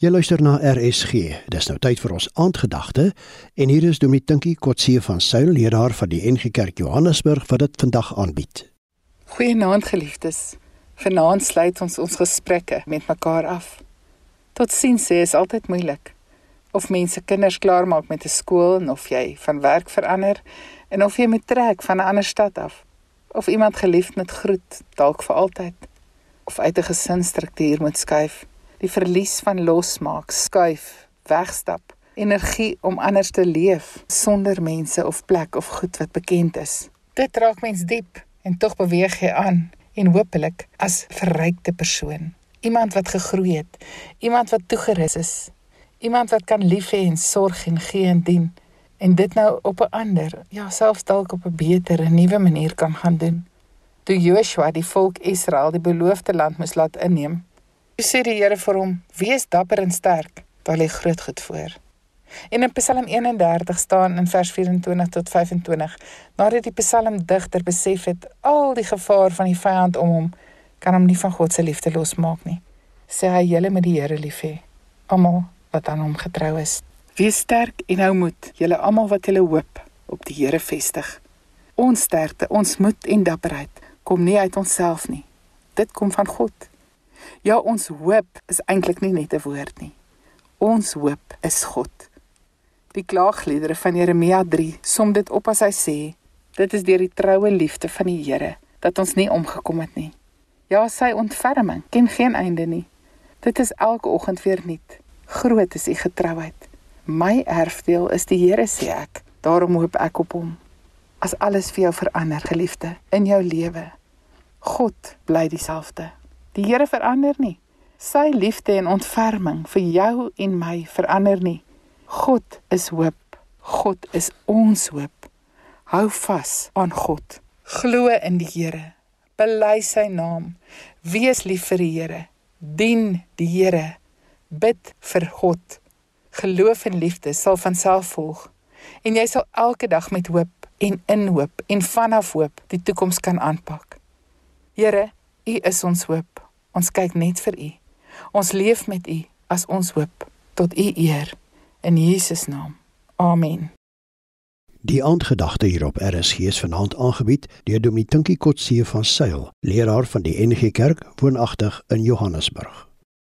Jy luister na RSG. Dis nou tyd vir ons aandgedagte en hier is Dominee Tinkie Kotse van Suil, leraar van die NG Kerk Johannesburg wat dit vandag aanbied. Goeienaand geliefdes. Vanaand sluit ons ons gesprekke met mekaar af. Tot sins sê is altyd moeilik. Of mense kinders klaarmaak met 'n skool en of jy van werk verander en of jy moet trek van 'n ander stad af. Of iemand geliefd met groet dalk vir altyd. Of uit 'n gesinsstruktuur moet skuif die verlies van losmaak, skuif, wegstap, energie om anders te leef sonder mense of plek of goed wat bekend is. Dit raak mens diep en tog beweeg jy aan en hopelik as verrykte persoon, iemand wat gegroei het, iemand wat toegerus is, iemand wat kan lief hê en sorg en gee en dien en dit nou op 'n ander, ja selfs dalk op 'n beter en nuwe manier kan gaan doen. Toe Joshua die volk Israel die beloofde land moes laat inneem, Toe sê die Here vir hom: "Wees dapper en sterk, daar lê groot goed voor." En in Psalm 31 staan in vers 24 tot 25: Nadat die psalmdigter besef het al die gevaar van die vyand om hom, kan hom nie van God se liefde losmaak nie. Sê hy: "Julle moet die Here lief hê, almal wat aan hom getrou is. Wees sterk en hou moed, julle almal wat julle hoop op die Here vestig. Ons sterkte, ons moed en dapperheid kom nie uit onsself nie. Dit kom van God." Ja, ons hoop is eintlik nie net 'n woord nie. Ons hoop is God. Die klaagliedere van Jeremia 3 som dit op as hy sê: Dit is deur die troue liefde van die Here dat ons nie omgekom het nie. Ja, sy ontferming ken geen einde nie. Dit is elke oggend weer nuut. Groot is u getrouheid. My erfdeel is die Here sê ek. Daarom hoop ek op hom. As alles vir jou verander, geliefde, in jou lewe, God bly dieselfde. Die Here verander nie. Sy liefde en ontferming vir jou en my verander nie. God is hoop. God is ons hoop. Hou vas aan God. Glo in die Here. Bely sy naam. Wees lief vir die Here. Dien die Here. Bid vir God. Geloof en liefde sal van self volg. En jy sal elke dag met hoop en in hoop en vanaf hoop die toekoms kan aanpak. Here, U is ons hoop. Ons kyk net vir U. Ons leef met U as ons hoop tot U eer in Jesus naam. Amen. Die aandgedagte hierop RSG is vanaand aangebied deur Dominee Tinkie Kotse van Sail, leraar van die NG Kerk woonagtig in Johannesburg.